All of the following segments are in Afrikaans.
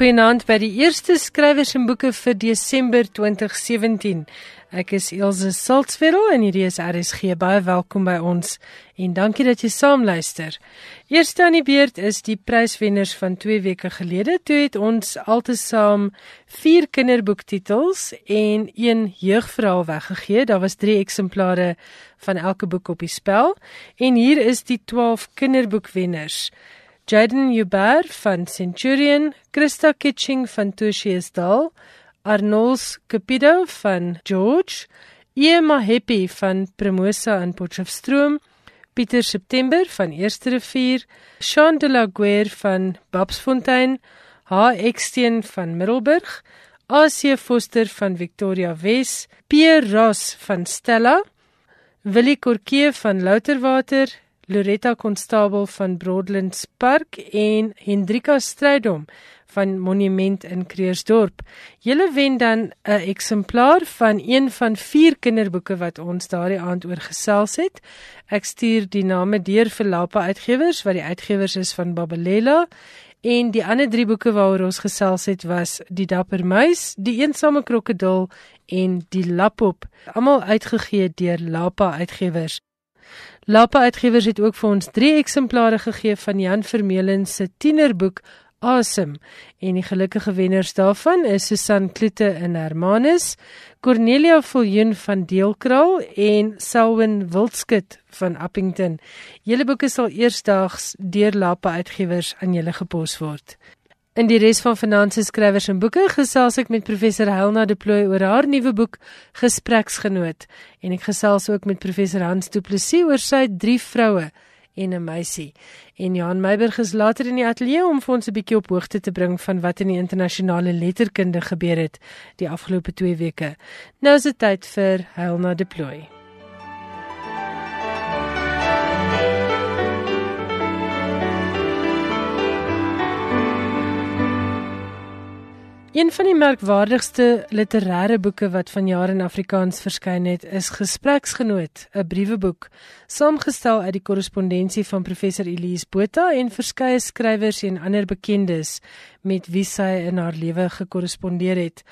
Goeienaand by die eerste skrywers en boeke vir Desember 2017. Ek is Elsje Saltzwedel en hierdie is RSG. Baie welkom by ons en dankie dat jy saam luister. Eerste aan die beurt is die pryswenners van 2 weke gelede. Toe het ons altesaam 4 kinderboektitels en 1 jeugverhaal weggegee. Daar was 3 eksemplare van elke boek op die spel en hier is die 12 kinderboekwenners. Jaden Uber van Centurion, Christa Kitching van Tushiesdal, Arnolds Capido van George, Emma Happy van Premosa in Potchefstroom, Pieter September van Eerste Rivier, Sean de la Guerre van Babsfontein, H Eksteen van Middelburg, AC Foster van Victoria Wes, Pierre Ross van Stella, Willie Korkee van Louterwater, Loretta Konstabel van Broadlands Park en Hendrika Strydom van Monument in Creersdorp. Julle wen dan 'n eksemplaar van een van vier kinderboeke wat ons daardie aand oor gesels het. Ek stuur die name deur vir Lapa Uitgewers wat die uitgewers is van Babelela en die ander drie boeke waaroor ons gesels het was Die Dapper Muis, Die Eensame Krokodil en Die Lapop, almal uitgegee deur Lapa Uitgewers. Lapa Uitgewers het ook vir ons 3 eksemplare gegee van Jan Vermeulen se tienerboek Awesome en die gelukkige wenners daarvan is Susan Kloete in Hermanus, Cornelia Viljoen van Deelkraal en Selwyn Wildskut van Appington. Julle boeke sal eersdaags deur Lapa Uitgewers aan julle gepos word. In die res van finansies skrywers en boeke gesels ek met professor Helena De Plooy oor haar nuwe boek Gespreksgenoot en ek gesels ook met professor Hans Du Plessis oor sy drie vroue en 'n meisie. En Johan Meiberg is later in die ateljee om vir ons 'n bietjie op hoogte te bring van wat in die internasionale letterkunde gebeur het die afgelope 2 weke. Nou is dit tyd vir Helena De Plooy. Een van die merkwaardigste literêre boeke wat vanjaar in Afrikaans verskyn het, is Gespreksgenoot, 'n brieweboek, saamgestel uit die korrespondensie van professor Elise Botha en verskeie skrywers en ander bekendes met wie sy in haar lewe gekorrespondeer het.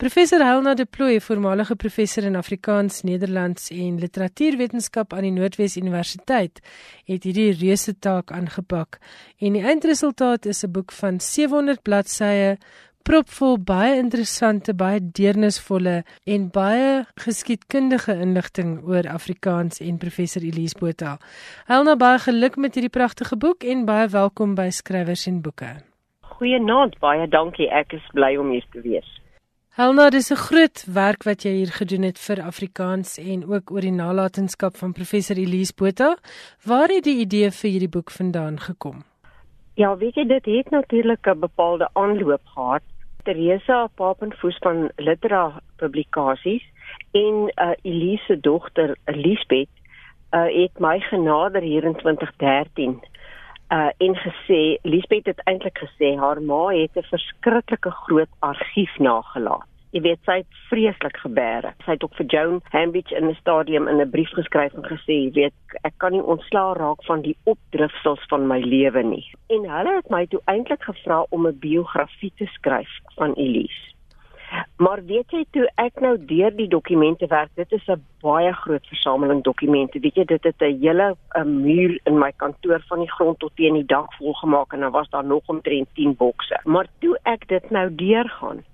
Professor Helena De Plooy, voormalige professor in Afrikaans, Nederlands en Literatuurwetenskap aan die Noordwes Universiteit, het hierdie reuse taak aangepak. En die eindresultaat is 'n boek van 700 bladsye propvol baie interessante, baie deernisvolle en baie geskiedkundige inligting oor Afrikaans en professor Elise Botha. Helena baie geluk met hierdie pragtige boek en baie welkom by Skrywers en Boeke. Goeienaand, baie dankie. Ek is bly om hier te wees. Helena, dis 'n groot werk wat jy hier gedoen het vir Afrikaans en ook oor die nalatenskap van professor Elise Botha. Waar het die idee vir hierdie boek vandaan gekom? Ja, weet jy dit het natuurlik 'n bepaalde aanloop gehad. Teresa Papenfoos van Litera Publikasies en uh, Elise dogter Lisbeth uh, het my genader hier in 2013 uh en gesê Lisbeth het eintlik gesê haar ma het 'n verskriklike groot argief nagelaat jy weet sy het vreeslik gebeere. Sy het ook vir Joan Hambidge in 'n stadium in 'n brief geskryf en gesê, jy weet, ek kan nie ontslaa raak van die opdrifsels van my lewe nie. En hulle het my toe eintlik gevra om 'n biografie te skryf van Elise. Maar weet jy toe ek nou deur die dokumente werk, dit is 'n baie groot versameling dokumente. Weet jy, dit het 'n hele 'n muur in my kantoor van die grond tot teen die dak volgemaak en dan was daar nog omtrent 10 bokse. Maar toe ek dit nou deurgaan,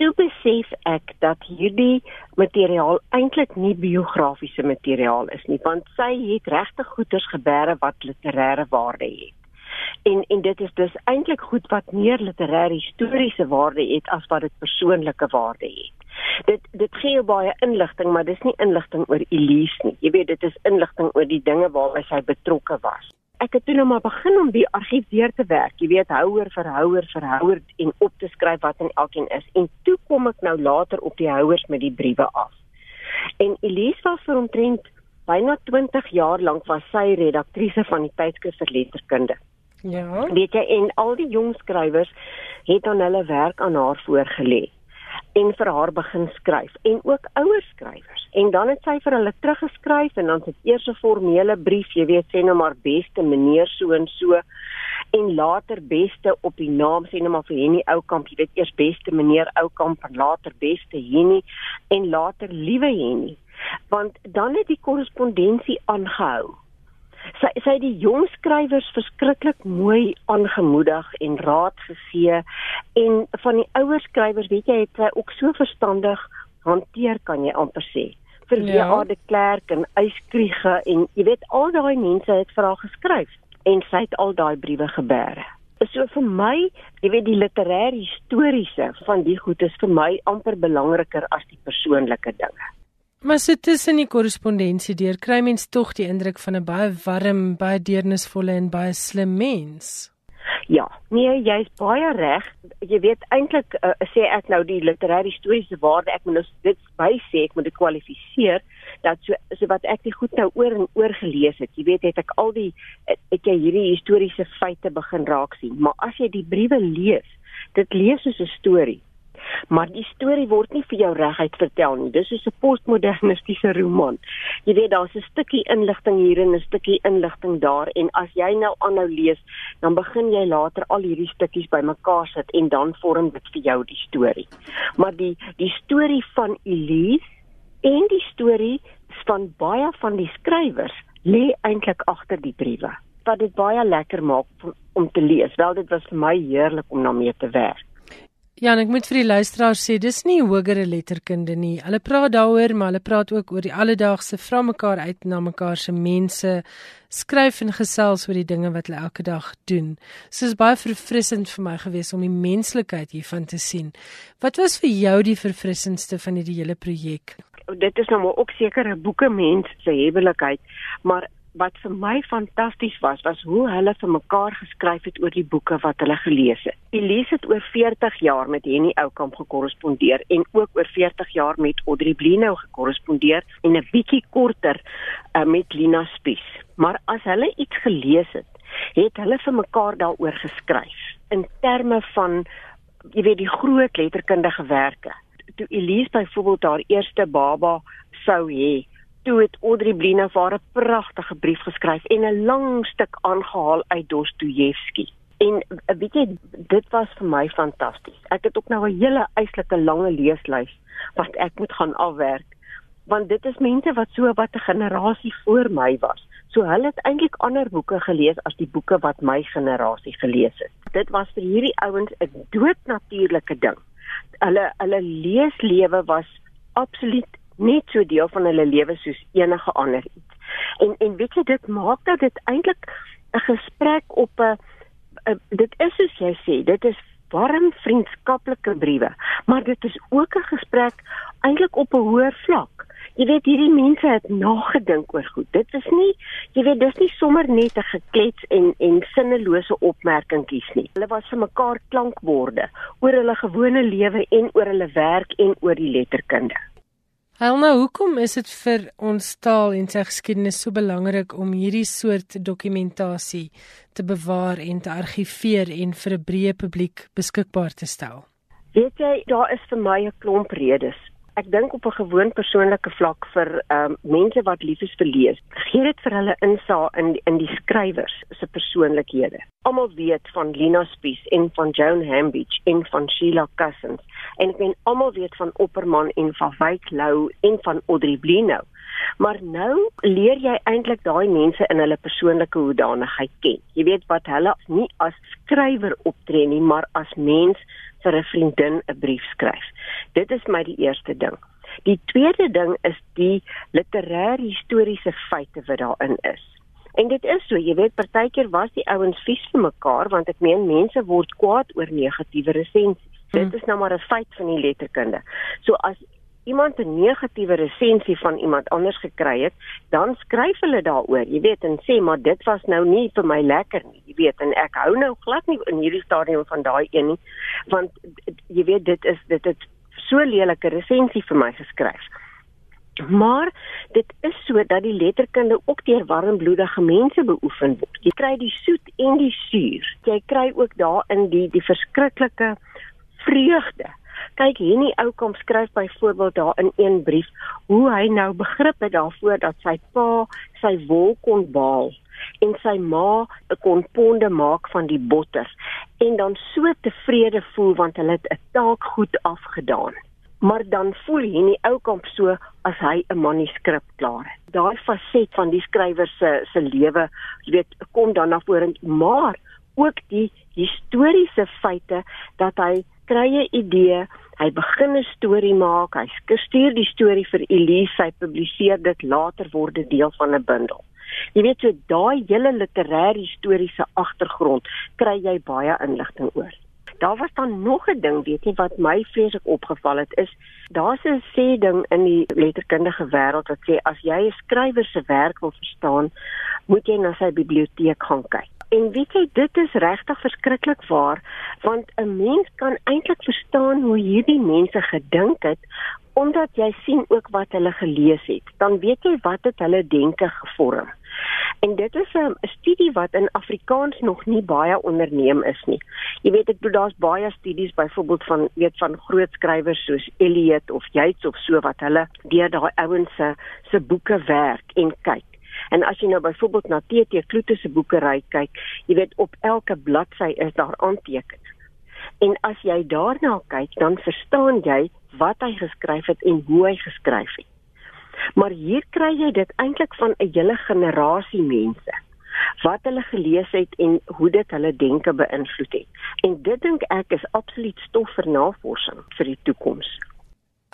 toe besef ek dat hierdie materiaal eintlik nie biografiese materiaal is nie want sy het regtig goeders gebeere wat literêre waarde het. En en dit is dus eintlik goed wat meer literêre historiese waarde het as wat dit persoonlike waarde het. Dit dit gee baie inligting, maar dis nie inligting oor Elise nie. Jy weet dit is inligting oor die dinge waarby sy betrokke was ek het toe nou maar begin om die argief deur te werk. Jy weet, houer vir houer vir houer en op te skryf wat in elkeen is. En toe kom ek nou later op die houers met die briewe af. En Elise was vir omtrent byna 20 jaar lank was sy redaktrise van die tydskrif vir letterkunde. Ja. Weet jy, en al die jong skrywers het aan hulle werk aan haar voorgelê en vir haar begin skryf en ook ouer skrywers. En dan het sy vir hulle teruggeskryf en dan het eers 'n formele brief, jy weet, sê nou maar beste meneer so en so. en later beste op die naam sê net maar vir Henny Oukamp, jy weet eers beste meneer Oukamp en later beste Henny en later liewe Henny. Want dan het die korrespondensie aangehou. Sy sy het die jong skrywers verskriklik mooi aangemoedig en raad gegee en van die ouer skrywers, weet jy, het sy ook so verstandig hanteer kan jy amper sê vir die ja. Ade Klerk en Eyskriege en jy weet al daai mense het vir haar geskryf en sy het al daai briewe gebeere. So vir my, jy weet die literêre historiese van die goed is vir my amper belangriker as die persoonlike dinge. Maar so tussen die korrespondensie deur kry mens tog die indruk van 'n baie warm, baie deernisvolle en baie slim mens. Ja, nee, jy's baie reg. Jy weet eintlik uh, sê ek nou die literêre historiese waarde ek moet nou dit by sê ek moet dit kwalifiseer dat so so wat ek die goed nou oor en oor gelees het, jy weet het ek al die het jy hierdie historiese feite begin raak sien, maar as jy die briewe lees, dit lees soos 'n storie. Maar die storie word nie vir jou reguit vertel nie. Dis soos 'n postmodernistiese roman. Jy weet daar's 'n stukkie inligting hier en 'n stukkie inligting daar en as jy nou aanhou lees, dan begin jy later al hierdie stukkies bymekaar sit en dan vorm dit vir jou die storie. Maar die die storie van Elise en die storie van baie van die skrywers lê eintlik agter die briewe wat dit baie lekker maak om te lees. Wel dit was vir my heerlik om daarmee te werk. Ja, ek moet vir die luisteraars sê, dis nie hogere letterkunde nie. Hulle praat daaroor, maar hulle praat ook oor die alledaagse vra mekaar uit na mekaar se mense, skryf en gesels oor die dinge wat hulle elke dag doen. So is baie verfrissend vir my gewees om die menslikheid hiervan te sien. Wat was vir jou die verfrissendste van hierdie hele projek? dit is nou maar ook seker 'n boeke mens se hebelikheid, maar wat vir my fantasties was, was hoe hulle vir mekaar geskryf het oor die boeke wat hulle gelees het. Elise het oor 40 jaar met Henny Oukamp gekorrespondeer en ook oor 40 jaar met Audrey Blino gekorrespondeer en 'n bietjie korter uh, met Lina Spies. Maar as hulle iets gelees het, het hulle vir mekaar daaroor geskryf in terme van jy weet die groot letterkundige werke toe Elise byvoorbeeld haar eerste baba sou hê, toe het Audrey haar 'n pragtige brief geskryf en 'n lang stuk aangehaal uit Dostojewski. En eh, weet jy, dit was vir my fantasties. Ek het ook nou 'n hele eislike lange leeslys wat ek moet gaan afwerk want dit is mense wat so wat 'n generasie voor my was. So hulle het eintlik ander boeke gelees as die boeke wat my generasie gelees het. Dit was vir hierdie ouens 'n doodnatuurlike ding hulle hulle leeslewe was absoluut net so deel van hulle lewe soos enige ander iets. En en weet jy dit maak dat dit eintlik 'n gesprek op 'n dit is soos jy sê, dit is warm vriendskaplike briewe, maar dit is ook 'n gesprek eintlik op 'n hoër vlak jy weet hierdie mense het nagedink oor goed. Dit is nie jy weet dis nie sommer net 'n geklets en en sinnelose opmerkingkies nie. Hulle was vir mekaar klankborde oor hulle gewone lewe en oor hulle werk en oor die letterkunde. Helena, hoekom is dit vir ons taal en sy geskiedenis so belangrik om hierdie soort dokumentasie te bewaar en te argiveer en vir 'n breë publiek beskikbaar te stel? Weet jy, daar is vir my 'n klomp redes ek dink op 'n gewoon persoonlike vlak vir ehm um, mense wat lief is vir lees, gee dit vir hulle insaag in in die skrywers se persoonlikhede. Almal weet van Lina Spies en van Joan Hambidge en van Sheila Cousins en ek weet almal weet van Opperman en van Wyk Lou en van Audrey Blino. Maar nou leer jy eintlik daai mense in hulle persoonlike hoedanigheid ken. Jy weet wat hulle nie as skrywer optree nie, maar as mens vir 'n vriendin 'n brief skryf. Dit is my die eerste ding. Die tweede ding is die literêre historiese feite wat daarin is. En dit is so, jy weet, partykeer was die ouens vies vir mekaar want ek meen mense word kwaad oor negatiewe resensies. Hmm. Dit is nou maar 'n feit van die letterkunde. So as iemand 'n negatiewe resensie van iemand anders gekry het, dan skryf hulle daaroor, jy weet, en sê maar dit was nou nie vir my lekker nie, jy weet, en ek hou nou glad nie in hierdie stadium van daai een nie, want jy weet dit is dit het so lelike resensie vir my geskryf. Maar dit is so dat die letterkunde ook deur warmbloedige mense beoefen word. Jy kry die soet en die suur. Jy kry ook daarin die die verskriklike vreugde Kyk, hierdie ou kom skryf byvoorbeeld daar in een brief hoe hy nou begrip het daarvoor dat sy pa sy wol kon baal en sy ma kon ponde maak van die botter en dan so tevrede voel want hulle het 'n taak goed afgedaan. Maar dan voel nie ou kamp so as hy 'n manuskrip klaar het. Daai faset van die skrywer se se lewe, jy weet, kom dan na vore, maar ook die historiese feite dat hy kry 'n idee Hy begin 'n storie maak, hy stuur die storie vir Elise, hy publiseer dit later word dit deel van 'n bundel. Jy weet so daai hele literêre historiese agtergrond kry jy baie inligting oor. Daar was dan nog 'n ding, weet jy wat my vreeslik opgeval het is, daar's 'n sê ding in die letterkundige wêreld wat sê as jy 'n skrywer se werk wil verstaan, moet jy na sy biblioteek gaan kyk. En weet jy, dit is regtig verskriklik waar, want 'n mens kan eintlik verstaan hoe hierdie mense gedink het omdat jy sien ook wat hulle gelees het. Dan weet jy wat het hulle denke gevorm. En dit is 'n studie wat in Afrikaans nog nie baie onderneem is nie. Jy weet ek bedoel daar's baie studies byvoorbeeld van weet van groot skrywers soos Eliot of Yeats of so wat hulle deur daai ouens se se boeke werk en kyk. En as jy nou byvoorbeeld na TT Kloete se boekery kyk, jy weet op elke bladsy is daar aantekeninge. En as jy daarna kyk, dan verstaan jy wat hy geskryf het en hoe hy geskryf het. Maar hier kry jy dit eintlik van 'n hele generasie mense wat hulle gelees het en hoe dit hulle denke beïnvloed het. En dit dink ek is absoluut stof vir navorsing vir die toekoms.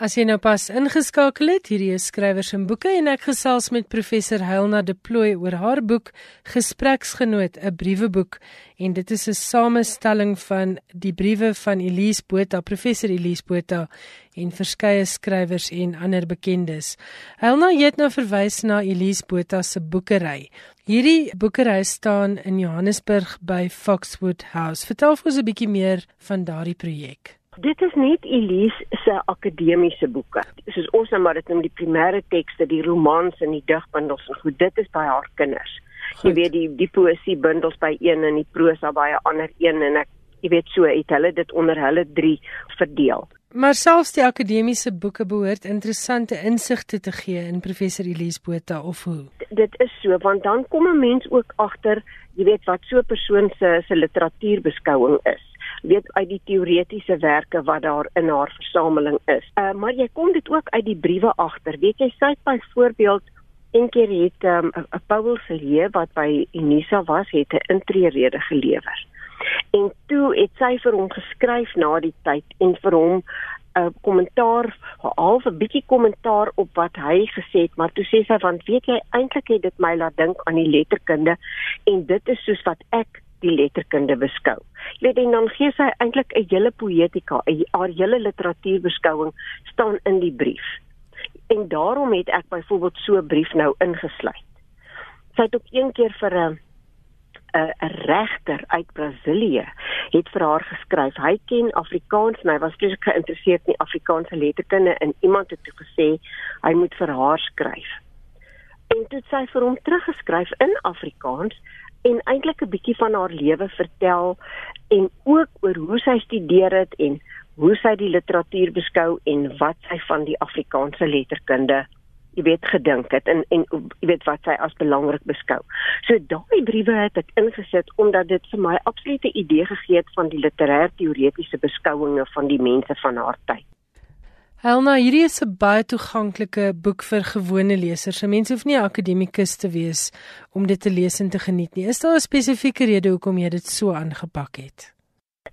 As jy nou pas ingeskakel het, hierdie is skrywers en boeke en ek gesels met professor Helena De Plooy oor haar boek Gespreksgenoot, 'n brieweboek en dit is 'n samestelling van die briewe van Elise Botha, professor Elise Botha en verskeie skrywers en ander bekendes. Helena het nou verwys na Elise Botha se boekery. Hierdie boekery staan in Johannesburg by Foxwood House. Vertel vir ons 'n bietjie meer van daardie projek. Dit is net Elise se akademiese boeke. Soos ons nou maar dit noem die primêre tekste, die romans en die digbundels en goed, dit is by haar kinders. Goed. Jy weet die die poesie bundels by een en die prosa by 'n ander een en ek jy weet so het hulle dit onder hulle 3 verdeel. Maar selfs die akademiese boeke behoort interessante insigte te gee in professor Elise Botha of hoe. D dit is so want dan kom 'n mens ook agter, jy weet wat so 'n persoon se se literatuurbeskouing is weet uit die teoretiese werke wat daar in haar versameling is. Uh, maar jy kom dit ook uit die briewe agter. Weet jy sy het byvoorbeeld een keer het 'n um, Paul Celie wat by Unisa was, het 'n intrede gelewer. En toe het sy vir hom geskryf na die tyd en vir hom 'n kommentaar, half 'n bietjie kommentaar op wat hy gesê het, maar toe sê sy van weet jy eintlik het dit my laat dink aan die letterkunde en dit is soos wat ek die letterkunde beskou. Jy weet en dan gee sy eintlik 'n hele poetika, 'n haar hele literatuurbeskouing staan in die brief. En daarom het ek byvoorbeeld so 'n brief nou ingesluit. Sy het ook een keer vir 'n 'n regter uit Brasilië het vir haar geskryf. Hy ken Afrikaans en hy was presies geïnteresseerd in Afrikaanse letterkunde en iemand het toe gesê hy moet vir haar skryf. En toe het sy vir hom teruggeskryf in Afrikaans en eintlik 'n bietjie van haar lewe vertel en ook oor hoe sy studeer het en hoe sy die literatuur beskou en wat sy van die Afrikaanse letterkunde jy weet gedink het en en jy weet wat sy as belangrik beskou. So daai briewe het ek ingesit omdat dit vir my absolute idee gegee het van die literêr teoretiese beskouinge van die mense van haar tyd. Helena, hierdie is 'n baie toeganklike boek vir gewone lesers. So mense hoef nie 'n akademikus te wees om dit te lees en te geniet nie. Is daar 'n spesifieke rede hoekom jy dit so aangepak het?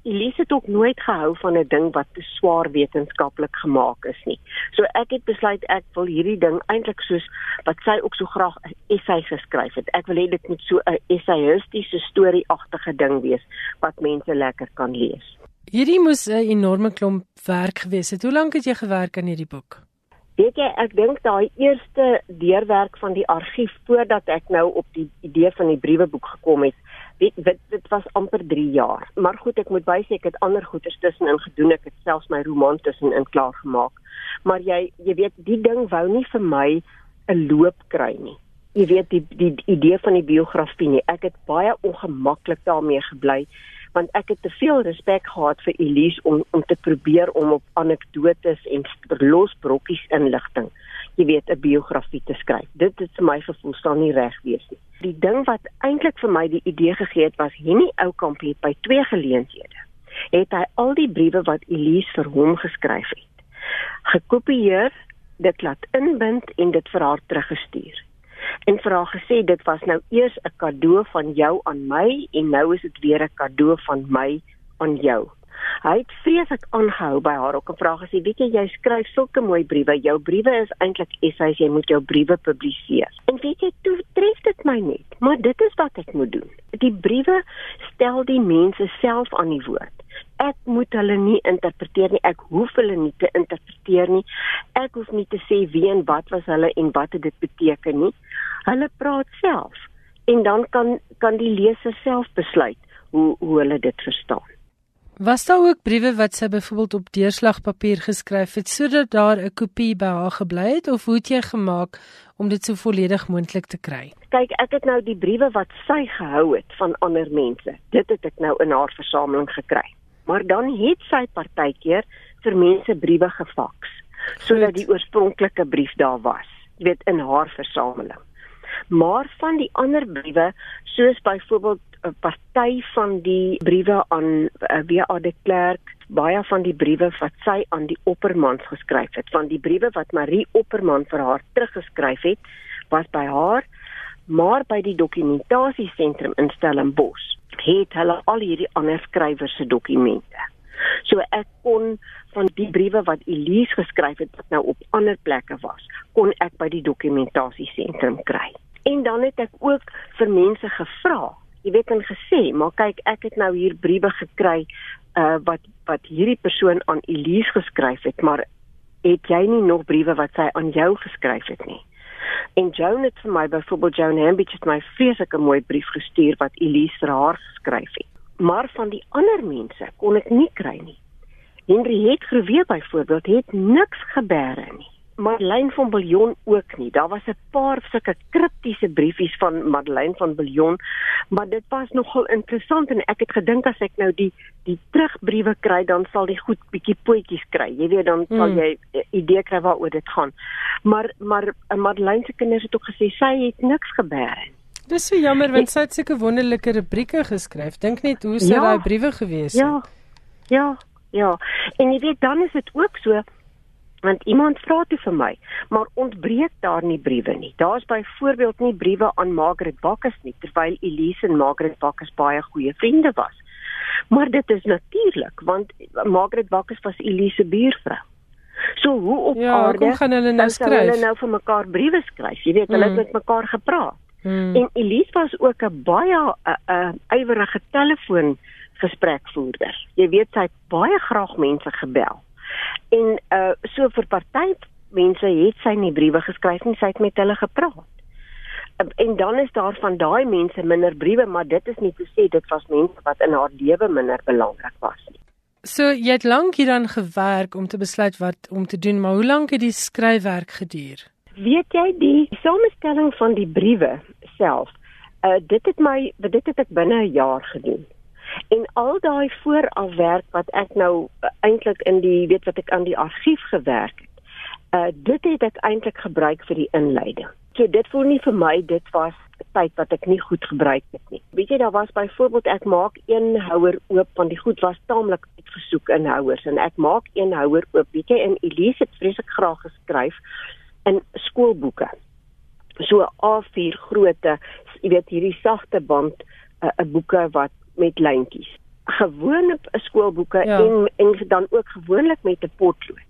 Elise het ook nooit gehou van 'n ding wat te swaar wetenskaplik gemaak is nie. So ek het besluit ek wil hierdie ding eintlik soos wat sy ook so graag 'n essay geskryf het. Ek wil hê dit moet so 'n essayistiese storieagtige ding wees wat mense lekker kan lees. Hierdie moes 'n enorme klomp werk gewees het. Hoe lank het jy gewerk aan hierdie boek? Weet jy, ek dink daai eerste deurwerk van die argief voordat ek nou op die idee van die brieweboek gekom het, weet dit dit was amper 3 jaar. Maar goed, ek moet bysê ek het ander goeders tussenin gedoen. Ek het selfs my roman tussenin klaar gemaak. Maar jy jy weet, die ding wou nie vir my 'n loop kry nie. Jy weet die die, idee van die biografie nie. Ek het baie ongemaklik daarmee gebly want ek het te veel respek gehad vir Elise om om te probeer om op anekdotes en losbrokkies inligting jy weet 'n biografie te skryf. Dit het vir my gevoel staan nie reg wees nie. Die ding wat eintlik vir my die idee gegee het was Henny Oukamp het by twee geleenthede het hy al die briewe wat Elise vir hom geskryf het gekopieer, dit laat inbind en dit vir haar teruggestuur. En vir haar gesê dit was nou eers 'n cadeau van jou aan my en nou is dit weer 'n cadeau van my aan jou. Hy het vreeslik aangehou by haar ook en vra gesê, "Weet jy, jy skryf sulke mooi briewe. Jou briewe is eintlik essays, jy moet jou briewe publiseer." En weet jy, toe tref dit my net, maar dit is wat ek moet doen. Die briewe stel die mense self aan die woord. Ek moet hulle nie interpreteer nie. Ek hoef hulle nie te interpreteer nie. Ek hoef nie te sê wie en wat was hulle en wat dit beteken nie. Hulle praat self en dan kan kan die leser self besluit hoe hoe hulle dit verstaan. Was daar ook briewe wat sy byvoorbeeld op deurslagpapier geskryf het sodat daar 'n kopie by haar gebly het of hoe het jy gemaak om dit so volledig moontlik te kry? Kyk, ek het nou die briewe wat sy gehou het van ander mense. Dit het ek nou in haar versameling gekry. Maar dan het sy partykeer vir mense briewe gefaks sodat die oorspronklike brief daar was, weet in haar versameling. Maar van die ander briewe, soos byvoorbeeld 'n party van die briewe aan uh, eh, W.A. de Klerk, baie van die briewe wat sy aan die oppermans geskryf het, van die briewe wat Marie Opperman vir haar teruggeskryf het, was by haar, maar by die dokumentasieentrum in Stellenbosch het hulle al hierdie ander skrywers se dokumente. So ek kon van die briewe wat Elise geskryf het wat nou op ander plekke was, kon ek by die dokumentasieentrum kry. En dan het ek ook vir mense gevra jy weet en gesê, maar kyk, ek het nou hier briewe gekry uh wat wat hierdie persoon aan Elise geskryf het, maar het jy nie nog briewe wat sy aan jou geskryf het nie? En Joan het vir my byvoorbeeld Joan Hambidge het my vreeslike mooi brief gestuur wat Elise vir haar geskryf het. Maar van die ander mense kon ek nie kry nie. Henry het Groewe byvoorbeeld het niks gebeure nie. Madeleine van Biljon ook nie. Daar was 'n paar sulke kriptiese briefies van Madeleine van Biljon, maar dit was nogal interessant en ek het gedink as ek nou die die terugbriewe kry, dan sal die goed bietjie poetjies kry. Jy weet dan sal hmm. jy 'n idee kry waaroor dit gaan. Maar maar eh, Madeleine se kinders het ook gesê sy het niks gebeer. Dis so jammer want sy het sulke wonderlike rubrieke geskryf. Dink net hoe sy ja, daai briewe gewees het. Ja. Ja. Ja. En jy weet dan is dit ook so want iemand vra toe vir my, maar ontbreek daar nie briewe nie. Daar's byvoorbeeld nie briewe aan Margaret Bakkes nie, terwyl Elise en Margaret Bakkes baie goeie vriende was. Maar dit is natuurlik, want Margaret Bakkes was Elise buurvrou. So hoe op ja, aarde gaan hulle nou skryf? Hulle nou vir mekaar briewe skryf. Jy weet, hulle mm. het met mekaar gepraat. Mm. En Elise was ook 'n baie 'n ywerige telefoon gesprekvoerder. Jy weet sy het baie graag mense gebel. En uh so vir party mense het sy nie briewe geskryf nie, sy het met hulle gepraat. Uh, en dan is daar van daai mense minder briewe, maar dit is nie te sê dit was mense wat in haar lewe minder belangrik was nie. So jy het lank hieraan gewerk om te besluit wat om te doen, maar hoe lank het die skryfwerk geduur? Weet jy die samestelling van die briewe self? Uh dit het my dit het ek binne 'n jaar gedoen. En al daai voorafwerk wat ek nou uh, eintlik in die weet wat ek aan die argief gewerk het. Uh dit het ek eintlik gebruik vir die inleiding. So dit voel nie vir my dit was tyd wat ek nie goed gebruik het nie. Weet jy daar was byvoorbeeld ek maak een houer oop want die goed was taamlik uitgesoek in houers en ek maak een houer oop. Weet jy in Elise het vreeslik graag geskryf in skoolboeke. So A4 grootte, jy weet hierdie sagte band 'n uh, boeke wat met lyntjies. Gewone skoolboeke ja. en en dan ook gewoonlik met 'n potlood.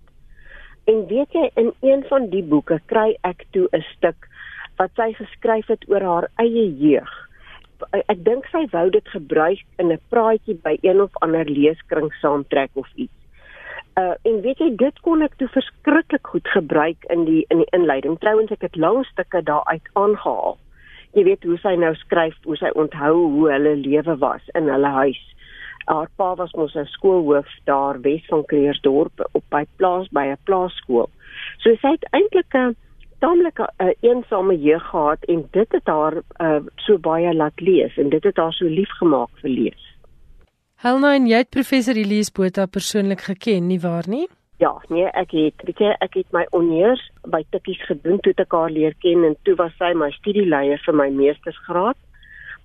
En weet jy in een van die boeke kry ek toe 'n stuk wat sy geskryf het oor haar eie jeug. Ek dink sy wou dit gebruik in 'n praatjie by een of ander leeskring saamtrek of iets. Uh en weet jy dit kon ek toe verskriklik goed gebruik in die in die inleiding. Trouwens ek het lang stukke daaruit aangehaal jy weet hoe sy nou skryf, hoe sy onthou hoe hulle lewe was in hulle huis. Haar pa was mos 'n skoolhoof daar Wes van Kreersdorp op by plaas by 'n plaaskool. So sy het eintlik 'n taamlike uh, eensame jeug gehad en dit het haar uh, so baie laat lees en dit het haar so lief gemaak vir lees. Helena en jy het professor Elise Botha persoonlik geken, nie waar nie? Ja, nee, ek het, weet jy, ek het my onheers by Tikkies gedoen toe ek haar leer ken en toe was sy my studieleier vir my meestersgraad.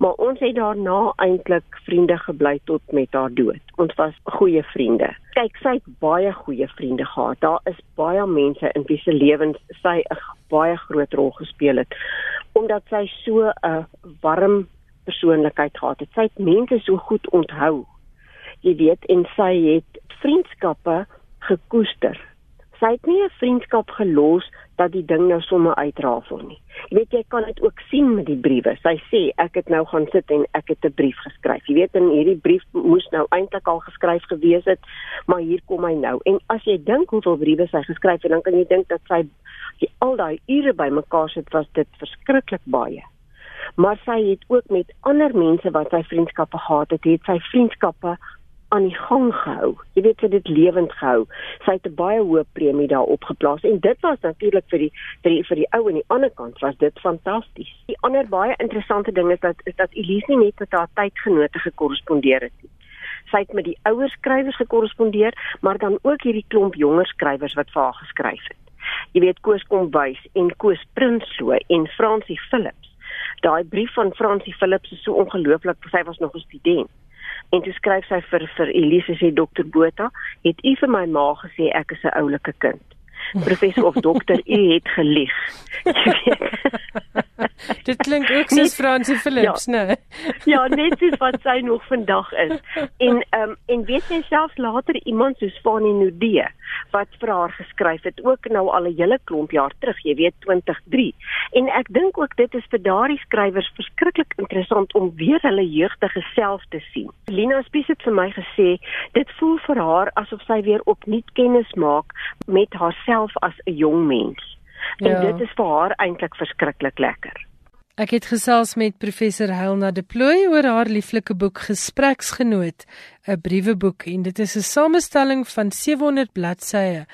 Maar ons het daarna eintlik vriende gebly tot met haar dood. Ons was goeie vriende. Kyk, sy het baie goeie vriende gehad. Daar is baie mense in wie se lewens sy 'n baie groot rol gespeel het omdat sy so 'n warm persoonlikheid gehad het. Sy het mense so goed onthou jy weet en sy het vriendskappe gekoester. Sy het nie 'n vriendskap gelos dat die ding nou sommer uitrafel nie. Jy weet jy kan dit ook sien met die briewe. Sy sê ek het nou gaan sit en ek het 'n brief geskryf. Jy weet in hierdie brief moes nou eintlik al geskryf gewees het, maar hier kom hy nou. En as jy dink hoeveel briewe sy geskryf het, dan kan jy dink dat sy al daai ure bymekaar sit was dit verskriklik baie. Maar sy het ook met ander mense wat sy vriendskappe gehad het, het sy vriendskappe aan die gang gehou. Jy weet sy het dit lewend gehou. Sy het 'n baie hoë premie daarop geplaas en dit was natuurlik vir die vir die vir die ou aan die ander kant was dit fantasties. Die ander baie interessante ding is dat is dat Elise nie net met haar tydgenote gekorrespondeer het nie. Sy het met die ouer skrywers gekorrespondeer, maar dan ook hierdie klomp jonger skrywers wat vir haar geskryf het. Jy weet Koos Kombuis en Koos Prinsloo en Francie Philips. Daai brief van Francie Philips is so ongelooflik, sy was nog 'n student. En toe skryf sy vir vir Elise sê dokter Botha, het u vir my ma gesê ek is 'n oulike kind. Professor of dokter, u het gelieg. Dit klink ook soos Fransie Philips, ja, né? ja, net soos wat sy nog vandag is. En ehm um, en weet jy selfs later iemand soos Fanny Nudee wat vir haar geskryf het ook nou al 'n hele klomp jaar terug, jy weet 2003. En ek dink ook dit is vir daardie skrywers verskriklik interessant om weer hulle jeugdige self te sien. Lina Spies het vir my gesê dit voel vir haar asof sy weer opnuut kennis maak met haarself as 'n jong mens. En ja. dit is vir haar eintlik verskriklik lekker. Ek het gesels met professor Helena De Plooy oor haar lieflike boek Gespreksgenoot, 'n brieweboek en dit is 'n samestelling van 700 bladsye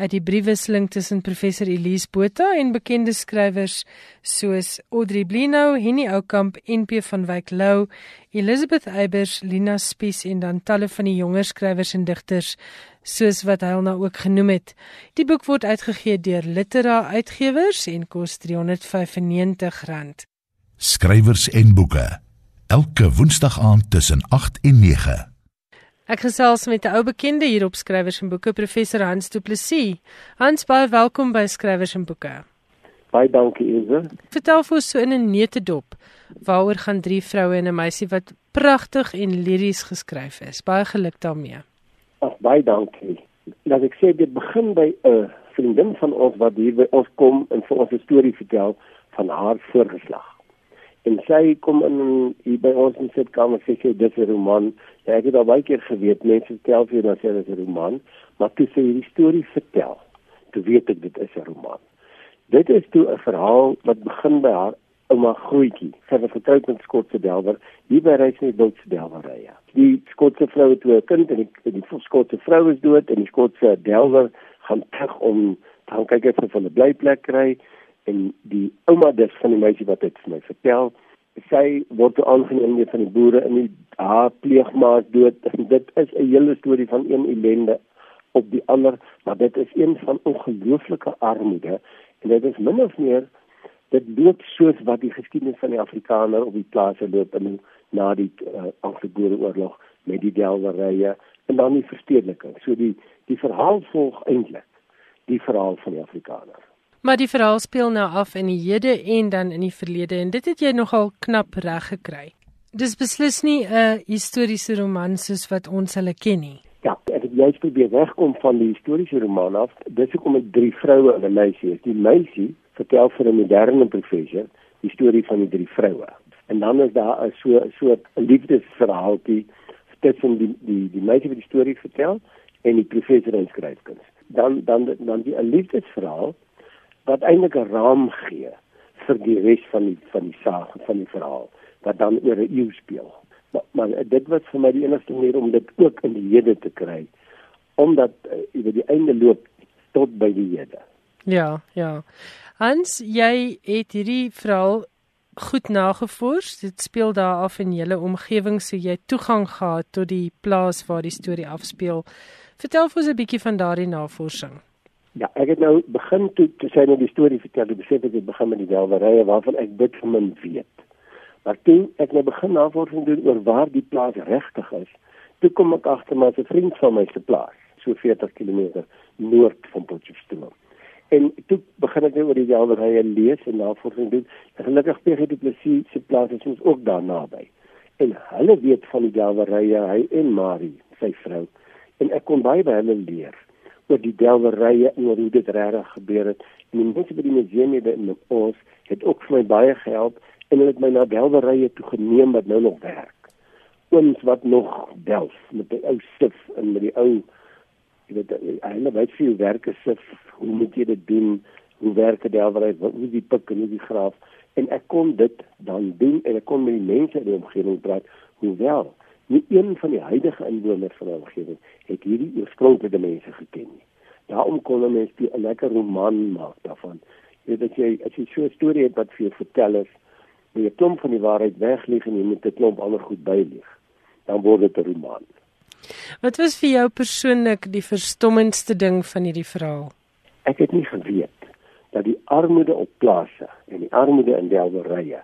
uit die briewewisseling tussen professor Elise Botha en bekende skrywers soos Audrey Blino, Henny Oukamp, NP van Wyk Lou, Elizabeth Eybers, Lina Spies en dan talle van die jonger skrywers en digters soos wat hy nou ook genoem het. Die boek word uitgegee deur Litera Uitgewers en kos R395. Skrywers en boeke. Elke Woensdag aand tussen 8 en 9. Ek gesels met 'n ou bekende hier op Skrywers en Boeke, professor Hans Du Plessis. Hans, baie welkom by Skrywers en Boeke. Baie dankie, Eze. Vertel vir ons so in 'n neutedop, waaroor gaan drie vroue en 'n meisie wat pragtig en liries geskryf is. Baie geluk daarmee. Ag baie dankie. Laat ek sê dit begin by 'n vriendin van ons wat hier by ons kom en vir ons 'n storie vertel van haar voorgeslag. En sy kom in hier by ons in sitkamer sê sy dis 'n roman. Ja, ek het al baie keer geweet mense vertel vir dat sy dis 'n roman, maar toe sy hierdie storie vertel, toe weet ek dit is 'n roman. Dit is toe 'n verhaal wat begin by haar ouma Grootjie. Sy was getroud met Skotse delwer hier by Reisnet Bultse delwerye. Die Skotse vrou het 'n kind en die, die Skotse vrou is dood en die Skotse delwer gaan terug om dan kyk ek of hulle 'n blyplek kry en die ouma dis van die meisie wat dit vir my vertel sy word aangeneem deur van die boere in die haar pleegmaas dood en dit is 'n hele storie van een ellende op die ander maar dit is een van ongelooflike armoede en dit is min of meer dit loop soos wat die geskiedenis van die Afrikaner op die plase loop in na die uh, Anglo-Boereoorlog met die delwerye en dan die verstedeliking. So die die verhaal volg eintlik die verhaal van die Afrikaner. Maar die verhaal speel nou af in die hede en dan in die verlede en dit het jy nogal knap reg gekry. Dis beslis nie 'n historiese roman soos wat ons hulle ken nie. Ja, ek het juist probeer wegkom van die historiese roman af. Dis hoekom ek drie vroue en 'n meisie is. Die meisie vertel vir 'n moderne professor die storie van die drie vroue. En dan is daar 'n so 'n soort liefdesverhaaltjie tussen die die die meisie wat die storie vertel en die professor in skryfkuns. Dan dan dan die 'n liefdesverhaal wat eintlik 'n raam gee vir die res van die van die saak van die verhaal wat dan oor 'n eeu speel. Maar, maar dit was vir my die enigste manier om dit ook in die hede te kry omdat uh, die einde loop tot by die hede. Ja, ja. Hans, jy het hierdie verhaal goed nagevors. Dit speel daar af in julle omgewing, so jy toegang gehad tot die plaas waar die storie afspeel. Vertel vir ons 'n bietjie van daardie navorsing. Ja, ek het nou begin toe te sê nou die storie vertel, ek besef ek het begin met die delwerye waarvan ek dit van min weet. Maar toe ek nou begin navorsing doen oor waar die plaas regtig is, toe kom ek agter maar 'n vriend van my se plaas, so 40 km noord van Potchefstroom. En toe begin ek nou oor die delwerye lees en navorsing doen. En gelukkig PG Du Plessis se plaas is ons ook daar naby. En hulle weet van die delwerye, hy en Marie, sy vrou. En ek kon baie by hulle leer oor die delwerye en oor hoe dit regtig gebeur het. En die mense by die museum het in ons het ook vir my baie gehelp en hulle het my na delwerye toe geneem wat nou nog werk. Ooms wat nog delf met die ou stif en met die ou jy weet hulle weet veel werk is sif, hoe moet jy dit doen? Hoe werk dit delwerye? Hoe die pik en hoe die graaf? En ek kon dit dan doen en ek kon met die mense in die omgewing praat, hoewel nie een van die huidige inwoners van die omgewing het hierdie oorspronklike mense geken nie. Daarom kon hulle mens 'n lekker roman maak daarvan. Jy weet as jy as jy so 'n storie het wat vir jou vertel is, jy 'n klomp van die waarheid weglieg en jy moet 'n klomp ander goed bylieg, dan word dit 'n roman. Wat was vir jou persoonlik die verstommendste ding van hierdie verhaal? Ek het nie geweet dat die armoede op plase en die armoede in Delwerye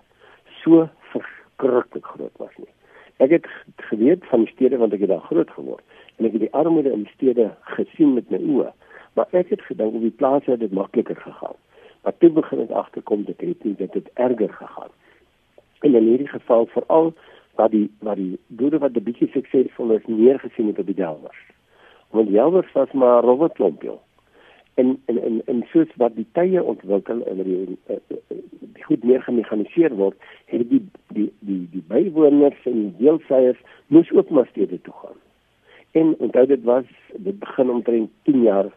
so verskriklik groot was nie. Ek het geweet van die stede want ek het daar groot geword en ek het die armoede in die stede gesien met my oë. Maar ek het gedink op die plase het dit makliker gegaan. Maar toe begin ek agterkom dat dit nie dit het erger gegaan. En in hierdie geval veral wat die wat die boere wat 'n bietjie suksesvol is neergesien het op die delwers. Want delwers was maar rowwe klompie en en en en soos wat die tye ontwikkel en die, eh, eh, eh, die goed meer gemekaniseer word, het die die die die bywoners en die deelseiers moes ook maar stede toe gaan. En onthou dit was dit begin omtrent 10 jaar